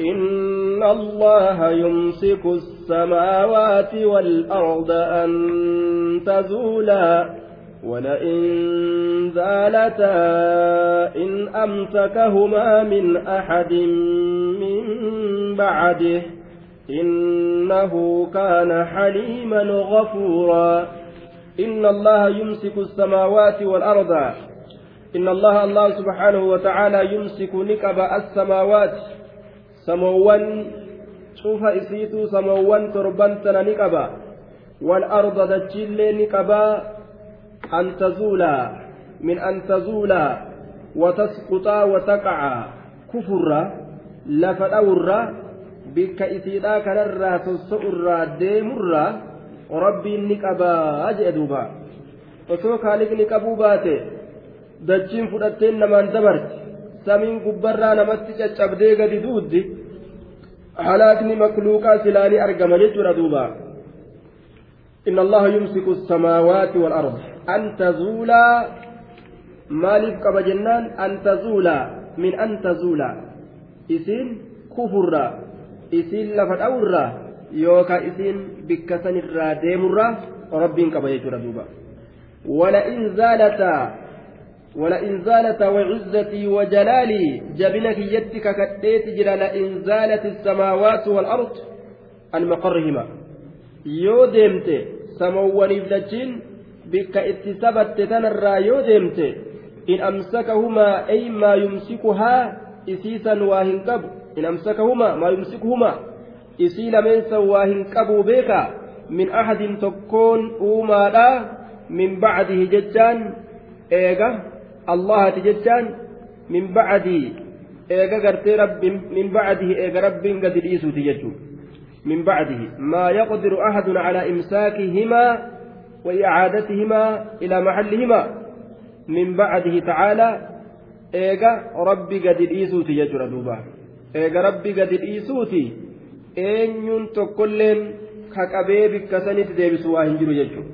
إن الله يمسك السماوات والأرض أن تزولا ولئن زالتا إن أمسكهما من أحد من بعده إنه كان حليما غفورا إن الله يمسك السماوات والأرض إن الله الله سبحانه وتعالى يمسك نكب السماوات سموان شوف إسيتو سموان تربنتنا نكبا والأرض دجل نكبا أن تزولا من أن تزولا وتسقطا وتقع كفرا لفأورا بك إسيدا كنرا تسؤرا ديمرا ni qabaa jee duuba osoo kaaliqni qabuu baate dachiin fudhatteen namaan dabarti samiin gubbarraa namatti caccabdee gadi duuddi makluuqaa silaanii argama jechuudha duuba إن الله يمسك السماوات والأرض أن تزولا jennaan an tazuula min an tazuula isiin kufurra isiin lafa dha'urra yookaan isiin bikka sanirraa deemurra rabbiin qaba jechuudha duuba ولئن زالتا ولئن زالتا وعزتي وجلالي جبنك يدك كتيت جرى لئن زالت السماوات والأرض عن مقرهما sabatte tanarraa yoo deemte in amsakahumaa ay maa yumsikuhaa isiisan waa hin qabu in amsakahumaa maa yumsikuhumaa isii lameensan waa hin qabuu beeka min ahadin tokkoon uumaadha min bacdihi jechaan eega allahati jechaan min bacdii eega gartee rabbi min bacdihi eega rabbiin gadi dhiisuuti jechuu من بعده ما يقدر أحد على إمساكهما وإعادتهما إلى محلهما من بعده تعالى إيجا ربي قد الإيسوتي يجرى دوبا إيجا ربي قد tokkolleen ka qabee bikka sanitti deebisu waa hin jiru jechuudha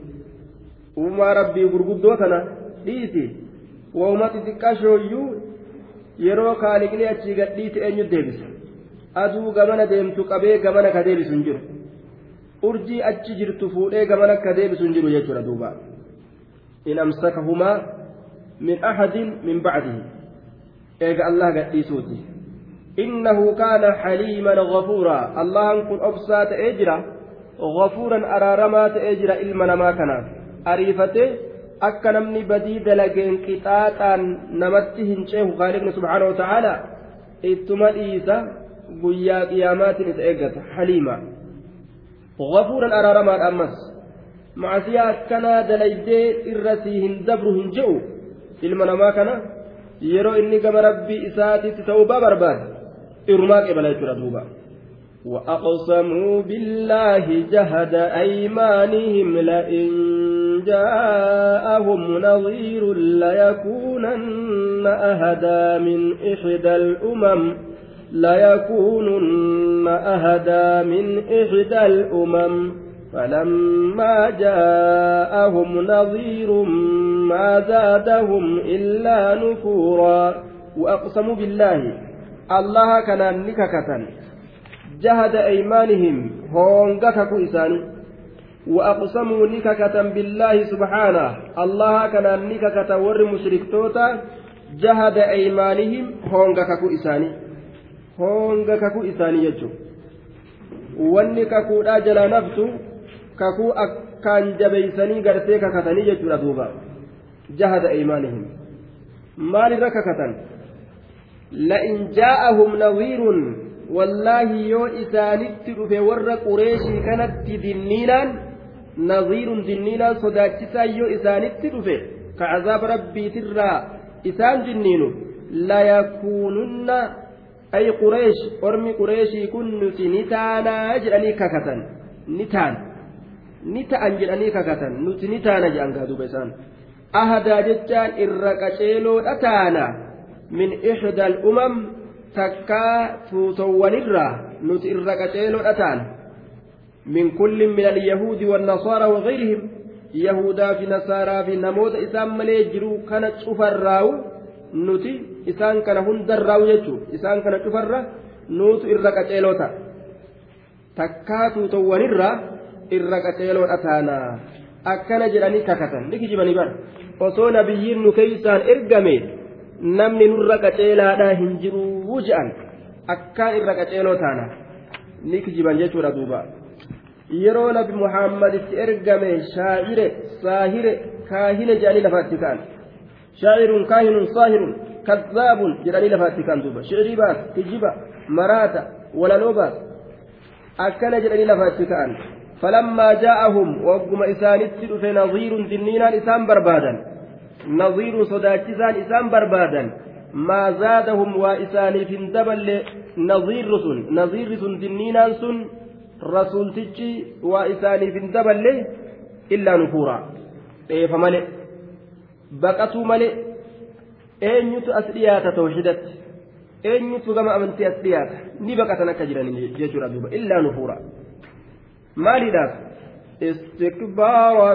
uumaa rabbii gurguddoo tana dhiisi waa'uma xixiqqaa shooyyuu yeroo kaaliqni achii gadhiite eenyu deebisa. Aduu gamana deemtu qabee gamana ka deebisu hin jiru. Urjii achi jirtu fuudhee gamana ka deebisu hin jiru jechuudha duuba. In amsakahumaa min axadin min bacdihi. Eega allah gadhiisuuti innahu kaana xaliiman gafuuraa allahan kun obsaa ta'ee jira. Gafuuran araaramaa ta'ee jira ilma namaa kanaaf ariifatee akka namni badii dalageen qixaaxaan namatti hin ceehu khaliqni subhaanahu wataaalaa ittuma dhiisa guyyaa qiyaamaatiin isa eeggata haliima gafuuran araaramaadha ammas macasiyaa akkanaa dalaydee irra sii hin dabru hin je'u ilma namaa kana yeroo inni gama rabbii isaatitti ta'uu barbaade irmaa qebala jechuudha duuba وأقسموا بالله جهد أيمانهم لئن جاءهم نظير ليكونن أهدى من إحدى الأمم ليكونن أهدى من إحدى الأمم. فلما جاءهم نظير ما زادهم إلا نفورا. وأقسموا بالله ni kakatan jahada aymaanihim hoonga kaku isaanii وأقسموا نككة بالله سبحانه الله كان نككة ور مشركتوتا جهد أيمانهم هونغا ككو إساني هونغا ككو إساني يجو kakuudha jala naftu kakuu akkaan jabeeysanii gartee kakatanii jechuudha duuba jahada aymaanihim maalirra kakatan لئن جاءهم نظير والله يو نظير دنينان صداتسا يو إسانت رفي كعذاب ربي ترى إسان جنين لا يكونن أي قريش أرمي قريشي كنت نتانا جراني ككتا نتان. نتان جراني ككتا نتانا جران كادو بيسان. أهدا جتان إرقا أتانا. min ixda al'umam takkaa tuutowwanirraa nuti irra qaceeloodha ta'an min kullin min alyahuudi wannasaaraa wagayrihim yahudaa fi nasaaraa fi namoota isaan malee jiru kana cufarraawu nuti isaan kana hundarraawu jechuu isaan kana cufarra nuutu irra qaceelota takkaatuu towwanirra irra qaceeloodha taanaa akkana jedhanii kakatan ni kijibanii bara osoo nabiyyiin nu keeysaan ergame namni nurra qaceelaadhaa hin jiruu je'an akkaan irra qaceeloo taana ni kijiban yeroo nabi muhammad itti ergame shaa'ire saahire kaahine jedhanii lafaatti ka'an shaa'irun kaahinun saahirun kazzaabun jedhanii lafaatti ka'an duuba shi'irii baas kijiba maraata walaloo baas akkana jedhanii lafaatti ka'an فلما جاءهم وقم إسانت في نظير دنينا إسان بربادا نظير صداكسان إسان بربادا ما زادهم وإساني في دبل نظير سن نظير سن دنينا سن رسول تجي وإساني في دبل إلا نفورا إيه فمالي بقتوا مالي eenyutu as dhiyaata tawxidatti eenyutu gama amantii as dhiyaata ni baqatan akka jiran jechuudha duuba illaa nufuura maaliidhaaf استكبارا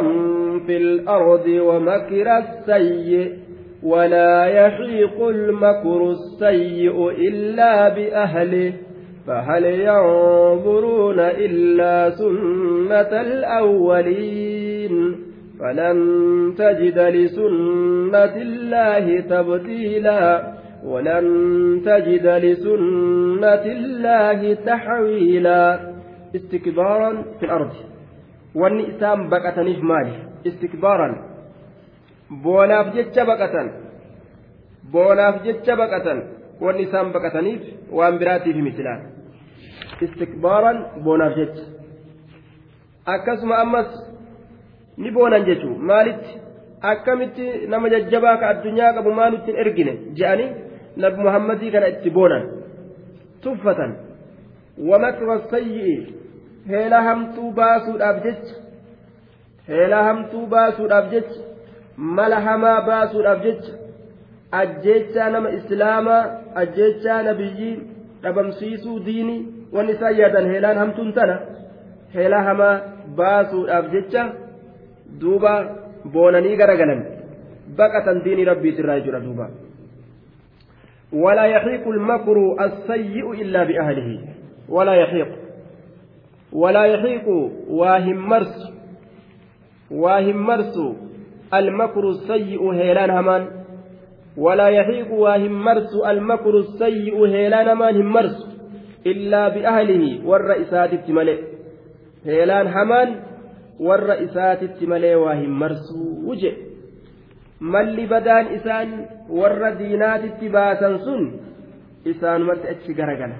في الأرض ومكر السيء ولا يحيق المكر السيء إلا بأهله فهل ينظرون إلا سنة الأولين فلن تجد لسنة الله تبديلا ولن تجد لسنة الله تحويلا. استكبارا في الأرض. والنئسان بقتنيف مالي. استكبارا. بوناف جتش بقتن. بوناف جتش بقتن. والنئسان بقتنيف وان براتي في مثلان. istikbaaran boonaaf jecha. Akkasuma ammas ni boonan jechuun maalitti? Akkamitti nama jajjabaa ka addunyaa qabu maa nutti ergine? Je'anii nabi muhammadii kana itti boonan. Tuffatan. Wamakra sayyi'i heelaa hamtuu baasuudhaaf jecha. Heelaa hamtuu baasuudhaaf jecha. Mala hamaa baasuudhaaf jecha. Ajjeechaa nama islaamaa ajjeechaa nabiyyii dhabamsiisuu diinii. Wanni isaan yaadan heelaan hamtuun tana heela hamaa baasuudhaaf jecha duuba boonanii garagalan baqatan diinii rabbiitirraa jechuudha duuba ولا يحيق المكر السيء إلا بأهله ولا يحيق ولا يحيق واهم مرس واهم مرس المكر السيء هيلان همان ولا يحيق واهم مرس المكر السيء هيلان همان هم مرس إلا بأهله والرئيسات التملئ هيلان همان hin marsuu je malli badaan isaan warra diinaatitti baasan sun isaanumatti achi garagala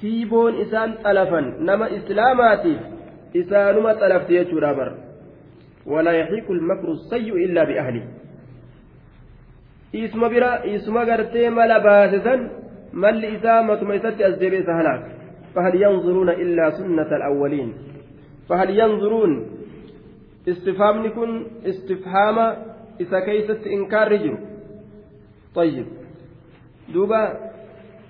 siiboon isaan xalafan nama islaamaatiif isaanuma xalafte jechuudha bar ولا يحيق المكر السيء إلا بأهله isuma bira isuma gartee mala baasesan isatti as deebi'e isa halaak فهل ينظرون إلا سنة الأولين؟ فهل ينظرون استفهامني كن استفهام إذا كيست إنكار رجل؟ طيب. دوبا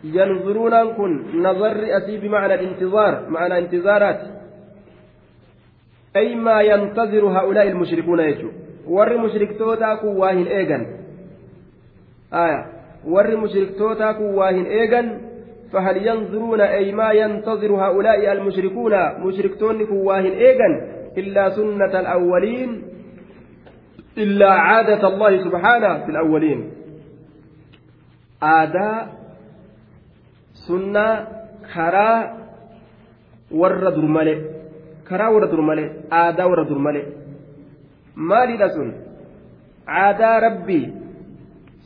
ينظرون كن نظر أتي بمعنى الانتظار معنى انتظارات. أي ما ينتظر هؤلاء المشركون يجو؟ ور مشرك توتا كواهن إيغان. آية. ور مشرك توتا كواهن إيغان فهل ينظرون أي ما ينتظر هؤلاء المشركون مشركتون كواهن إيغان إلا سنة الأولين إلا عادة الله سبحانه في الأولين آداء سنة كرا ور درمالي كرا ور درمالي آداء ور درمالي مالي لسن عادة ربي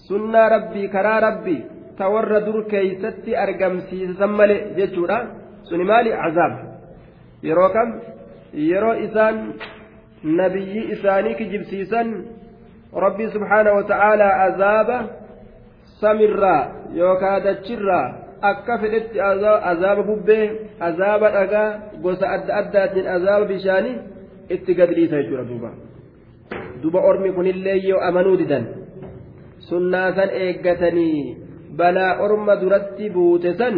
سنة ربي كرا ربي تور در كيستي أرقم سيسمالي جيتشورا سني مالي عذاب يروكم yeroo isaan nabiyyi isaanii kijibsiisan rabbi subhaana wata'aalaa azaaba samirraa yookaa dachirraa akka fedhetti azaaba bubbee azaaba dhagaa gosa adda addaatiin azaaba bishaanii itti gad dhiisa jechuudha duuba duba ormi kunillee yoo amanuu didan sunnaa san eeggatanii balaa orma duratti buute san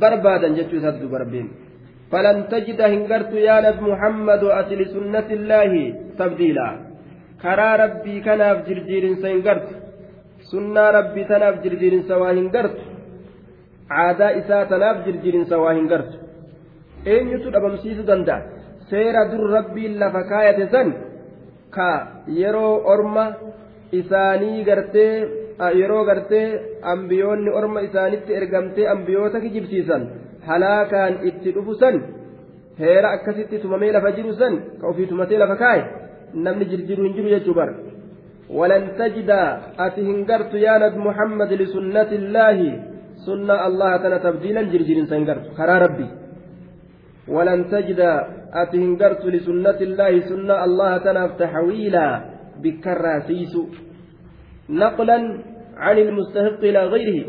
barbaadan jechuu isaatti dubarbiin falan tajida hin gartu yaa nabi muhammadu ati lisunnati illaahi tabdiila. Karaa rabbii kanaaf jirjiirinsa hin gartu. Sunnaa rabbii tanaaf jirjiirinsa waa hin gartu. Aadaa isaa tanaaf jirjiirinsa waa hin gartu. Eenyutu dhabamsiisu danda'a? Seera dur rabbiin lafa kaayate san ka yeroo orma isaanii gartee yeroo gartee ambiyoonni orma isaanitti ergamtee ambiyoota kijibsiisan halaakaan itti dhufu san heera akkasitti tumamee lafa jiru san ka ofii tumatee lafa kaaye namni jirjiru hin jiru jechuu bara ولن تجد أتهنجرت يا نبي محمد لسنة الله سنة الله تنا تبديلا جرجر سنجرت خرا ربي ولن تجد أتهنجرت لسنة الله سنة الله تنا تحويلا بكراسيس نقلا عن المستحق إلى غيره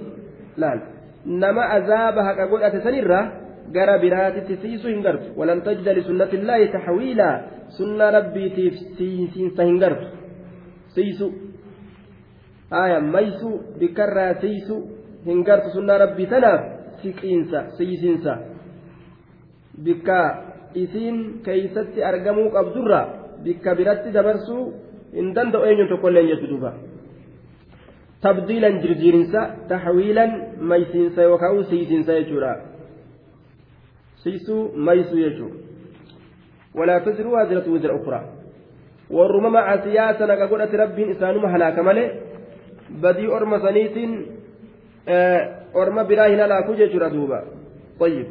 لا نما أذابها كقول أتسنرة hin gartu walan tajida lisunnati illaahi taxwiilaa sunna rabbiitiif siinsiinsa hin gartu siisu aya maysu bikkarraa siisu hin gartu sunna rabbii tanaaf siqiinsa siisinsa bikka isiin keeysatti argamuu qabdurra bikka biratti dabarsuu tokkolleen jechu duuba tabdiilan jirjiirinsa taxwiilan maysiinsa yookaan siisinsa jechuudha siisuu maysuu jechuudha walaa taziru waaziratu wizra ukraa warruma macasiyaa sana ka godhate rabbiin isaanuma halaaka malee badii orma saniitiin orma biraa hin halaaku jechuudha duuba طيب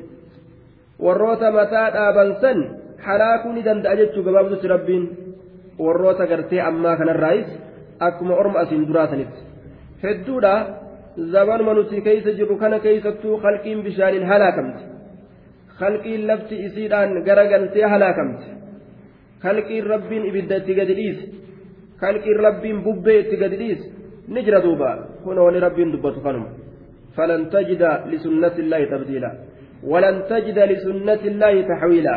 dhaaban san halaakuu ni danda'a jechuu gabaabdutti rabbiin warroota gartee ammaa kanarraayis akkuma orma asiin duraasanitti hedduudha zamanuma nuti keeysa jirru kana keeysattuu qalqiin bishaaniin halaakamte kalqiin lafti isiidhaan garagaltee halaakamte kalqiin rabbiin ibidda itti gadi dhiise kalqiin rabbiin bubbee itti gadi dhiise ni jira duuba kun wani rabbiin dubbatu kanuma falan tajida lisunnati illaahi tabdiila ولن تجد لسنة الله تحويلا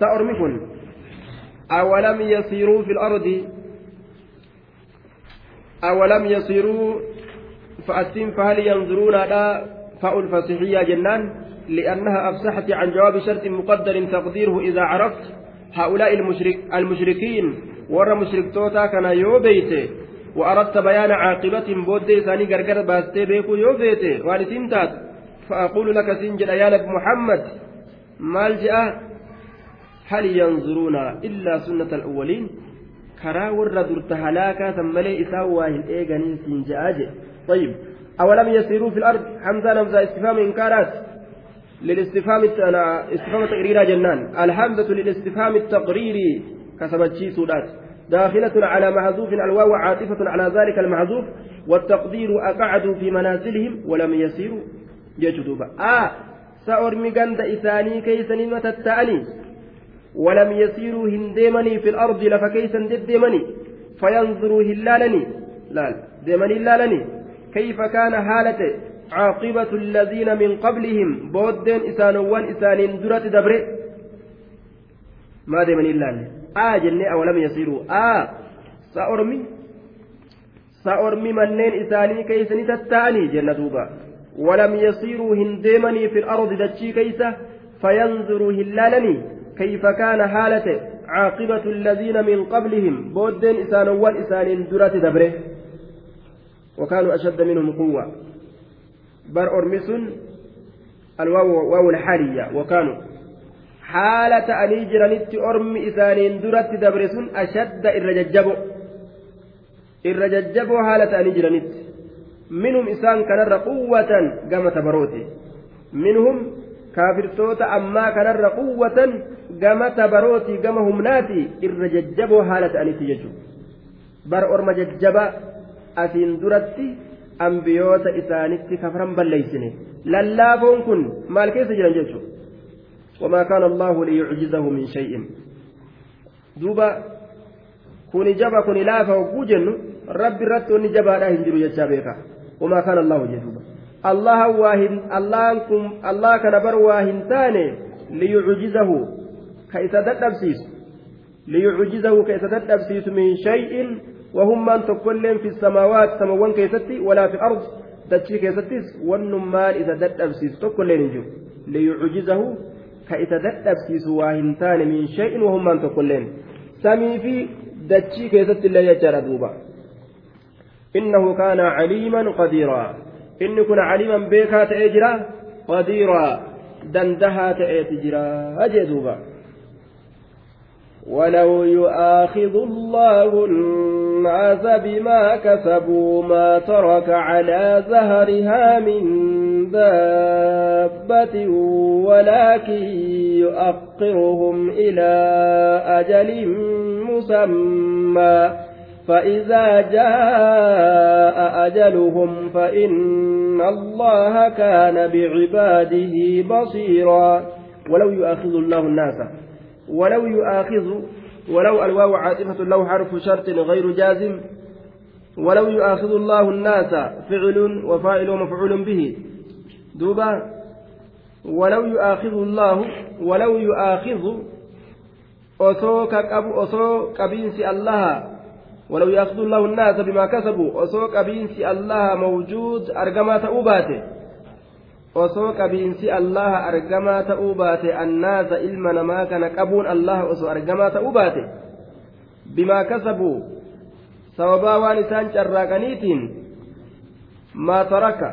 سأرمكن أولم يسيروا في الأرض؟ أولم يسيروا؟ فأتم فهل ينظرون لا فاء الفصحية جنان؟ لأنها أفسحت عن جواب شرط مقدر تقديره إذا عرفت هؤلاء المشرك المشركين. ور مشرك توتا كان يوبيت وأردت بيان عاقبة بود ثاني غرغر باستي بيكو يوبيت والسنتات فأقول لك سنجد يا محمد. مالجأ هل ينظرون إلا سنة الأولين؟ هلاكا ثم لي إساوا هن إيغانين سنجاج طيب أولم يسيروا في الأرض؟ حمزة نمزة استفهام إنكارات. للاستفهام استفهام تقريرا جنان. الحمزة للاستفهام التقريري كسبت سودات. داخلة على محذوف الواو عاطفة على ذلك المحذوف. والتقدير أقعدوا في منازلهم ولم يسيروا. يجدوبا آه سأرمي قند إساني كيسني متتأني ولم يسيروا هنديمني في الأرض لفكيسا ديمني فينظروا هلالني لا ديمني هلالني كيف كان حالته؟ عاقبة الذين من قبلهم بودين إسانوان إسانين درة دبره ما ديمني هلالني آه جنة أولم يسيروا. آه سأرمي سأرمي منين إساني كيسني تتأني؟ جنة دوبا. ولم يسيروا هنديمني في الأرض دتشي كيسة فينظروا هلالني. كيف كان حالته عاقبة الذين من قبلهم؟ بودين إسان درات دبره. وكانوا أشد منهم قوة. بر أرمس الواو واو الحالية. وكانوا حالة أني جرانت أرم إسان درات دبرس أشد الرججب الرججب حالة أني جرانت منهم إسان كان قوة قامت بروتي منهم kaafirtoota ammaa kanarra quwwatan gama tabarootii gama humnaati irra jajjaboo haala ta'anitti jechuudha bar orma jajjaba asiin duratti ambiyoota isaanitti kafaran balleeysine lallaafoon kun maal keessa jiran jechuudha wamaa kaana allahu liyucjizahu min shay'in duuba kuni jaba kuni laafa hogguu jennu rabbi irratti wanni jabaadhaa hin jiru jechaa beeka wamaa kaana allahu jedhuuba allaha waa hin allahan kun allah kana bar waa hin taane liyucjizahu ka isa dadhabsiisu liyucjizahu ka isa dadhabsiisu min shay'in wahummaan tokkoilleen fi samaawaat samawwan keessatti walaa fi ard dachii keessattis wannummaan isa dadhabsiisu tokkoilleen hin jiru liyucjizahu ka isa dadhabsiisu waa hin taane min shay'in wahummaan tokkoilleen samii fi dachii keessatti illee jechaadha duuba innahu kaana caliiman qadiiraa inni kun caliiman beekaa ta'ee jira qadiiraa dandahaa ta'eeti jira jee duuba ولو يؤاخذ الله الناس بما كسبوا ما ترك على زهرها من دابة ولكن يؤخرهم إلى أجل مسمى فإذا جاء أجلهم فإن الله كان بعباده بصيرا. ولو يؤاخذ الله الناس ولو يؤاخذ ولو الواو عاطفة له حرف شرط غير جازم ولو يؤاخذ الله الناس فعل وفاعل ومفعول به. دوبا ولو يؤاخذ الله ولو يؤاخذ osoo qabu osoo qabiinsi allaha ولو يأخذ الله الناس بما كسبوا qabiinsi allaha mawjuud argamaa ta'uu baate osoo qabiinsi allaha argamaa ta'uu baate annaasa ilma namaa kana qabuun allaha osoo argamaa ta'uu baate bimaa kasabuu sababaa waan isaan carraaqaniitiin maa taraka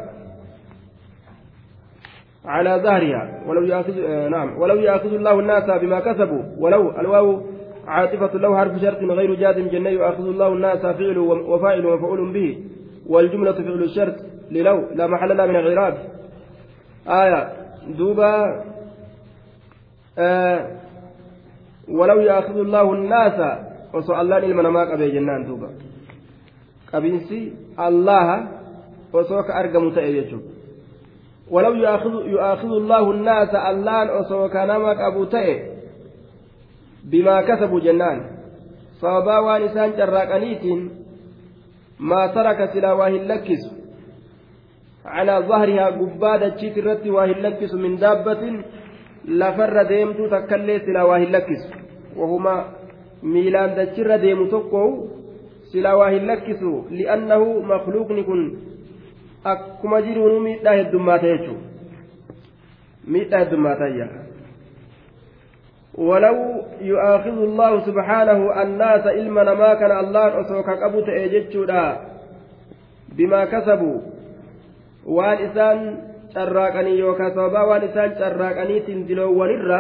على ظهرها ولو يأخذ نعم ولو يأخذ الله الناس بما كسبوا ولو الواو عاطفة له حرف شرط غير جازم جنة يأخذ الله الناس فعل وفاعل ومفعول به والجملة فعل الشرط للو لا محل لها من الإعراب آية دوبا آه ولو يأخذ الله الناس وسؤال الله إلما نماك أبي جنان دوبا. قبينسي الله وسوك أرقم تأيجو ولو يأخذ, يؤاخذ الله الناس اللان وسوك نماك أبو تأي بما كسبوا جنان. صوابا وانسان جراكنيت ما ترك سلاواه اللكس. على ظهرها قبادة الرت واهلكس من دابة لفر ديمتو تكلي سلا واهلكس وهما ميلان دجر ديمو تقو سلا واهلكس لأنه مخلوق نكون. akkuma jiruunu miidhaa heddummaata jechuudha miidhaa heddummaata yaa ولو يؤاخذ الله سبحانه الناس إلما ما كان الله أسوك قبوت إيجتشودا بما كسبوا. Waan isaan carraaqanii yookaan sababaa waan isaan carraaqaniitiin diloowwanirra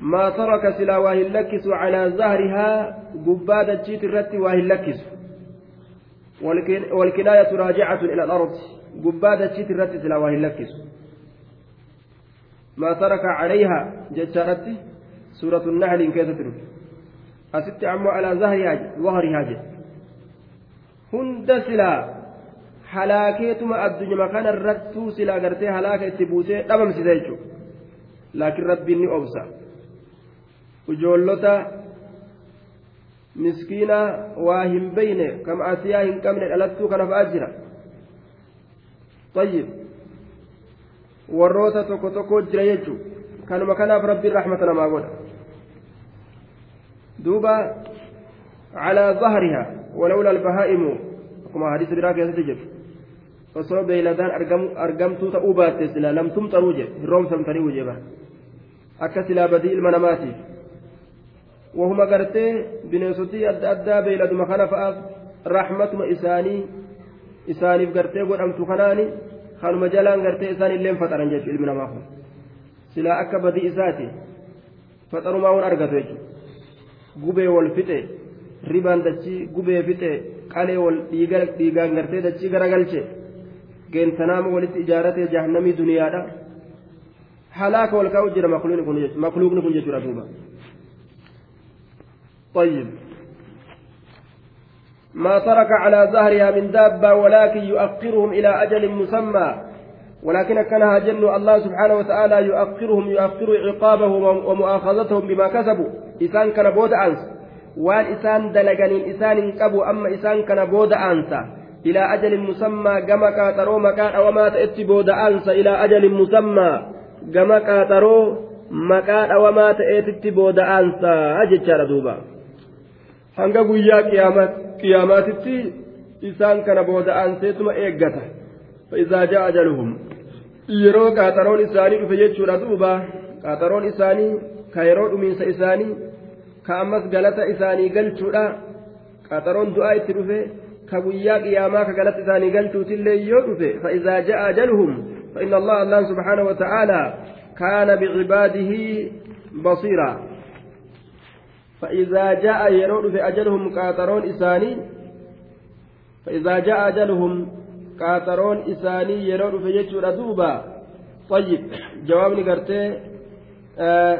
maa taraka silaa waa hin lakkisu calaa zahrihaa gubbaa dachiit irratti waa hin lakkisu راجعة إلى الأرض قبادة تشيت الرت سلا وهي لكس ما ترك عليها جتشارت سورة النحل إن كيف تترك أست عمو على ظهرها ظهرها جت هند سلا halaakeetuma addunyaa kana irrattuu silaa gartee halaaka itti buusee dhabamsisa jechuudha laakiin rabbiin ni obsa ijoollota miskiina waa hin beyne kam asiyaa hin qabne dhalattuu kana fa'aa jira tayyib warroota tokko tokko jira jechuudha kanuma kanaaf rabbiin rahmata namaa godha duuba calaa zahrihaa walawla albahaa'imu akkuma hadiisa biraa keessatti jedhu osoo beeyladaan argamtuu ta'uu baatte silaa lamtum xaruu jedhe hirroomsamtanii wujeba akka silaa badii ilma namaatiif wahuma gartee bineensotii adda addaa beeyladuma kana fa'aaf rahmatuma isaanii isaaniif gartee godhamtu kanaani kanuma jalaan gartee isaan illeen faxaran jechuudha ilmi namaa kun silaa akka badii isaati faxarumaa waan argatu jechuudha gubee wal fixe ribaan dachii gubee fixe qalee wal dhiigaan gartee dachii garagalche geentanaama walitti ijaaratee jahannamii duniyaadha. Halaaka wal kaa'u jira makluuqni kun jechuudha. Duuba. طيب ما ترك على ظهرها من دابة ولكن يؤخرهم إلى أجل مسمى ولكن كانها جن الله سبحانه وتعالى يؤخرهم يؤخر عقابهم ومؤاخذتهم بما كسبوا إسان كان بود أنس وان إسان دلقنين إسان كبوا أما إسان كان بود أنسا إلى أجل مسمى كما كاترو مكان أو ما تأتي بود أنسى إلى أجل مسمى كما كاترو مكان أو ما تأتي بود أنسى أجل دوبا hanga guyyaa qiyaamaatitti isaan kana booda aanseetuma eeggata فإذا جاء أجلهم yeroo qaaxaroon isaanii dhufe jechuudha duuba qaaxaroon isaanii ka yeroo dhumiinsa isaanii ka ammas galata isaanii galchuudha qaaxaroon du'aa itti dhufe ka guyyaa qiyaamaa ka galata isaanii galchuutillee yoo فإن الله الله سبحانه وتعالى كان بعباده بصيرا. فإذا جاء يرون في أجلهم قاطرون إساني فإذا جاء أجلهم قاطرون إساني يرون في جيتشور دوبا. طيب جوابني قرتي آه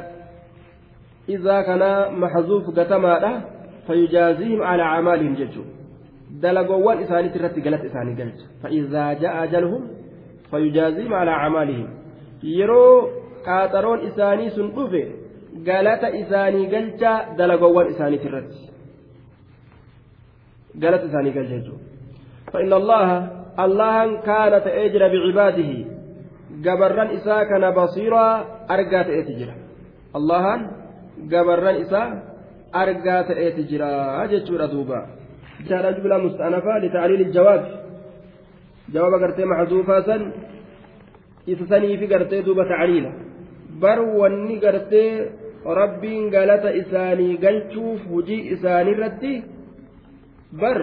إذا كان محذوف قتما فيجازيهم على أعمالهم جيتشو دلقوان إساني ترت قلت إساني قلت فإذا جاء أجلهم فيجازيهم على أعمالهم يرو قاطرون إساني سنقفه isaanii galcha dalagowwan isaaniit irratti. Galata isaanii galcha jechuudha. فإن الله الله كان تأجر بعباده جبران إساء كان بصيرا أرجى تأتجرا الله جبران إساء أرجى تأتجرا أجتشور دوبا جاء جملة مستأنفة لتعليل الجواب جواب قرتي محذوفا سن إسسني في قرتي دوبا تعليلا bar wanni gartee rabbiin galata isaanii galchuuf hujii isaanii irratti bar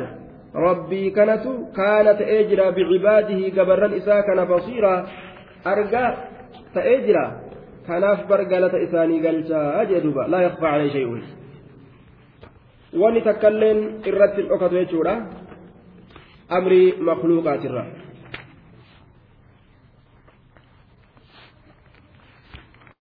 rabbii kanatu kaana ta'ee jira bicibaadihi gabarran isaa kana basiiraa argaa ta'ee jira kanaaf bar galata isaanii galchaa jee duuba laa shay'un wanni takkailleen irratti hin dhokatu jechuudha amrii makluuqaatirra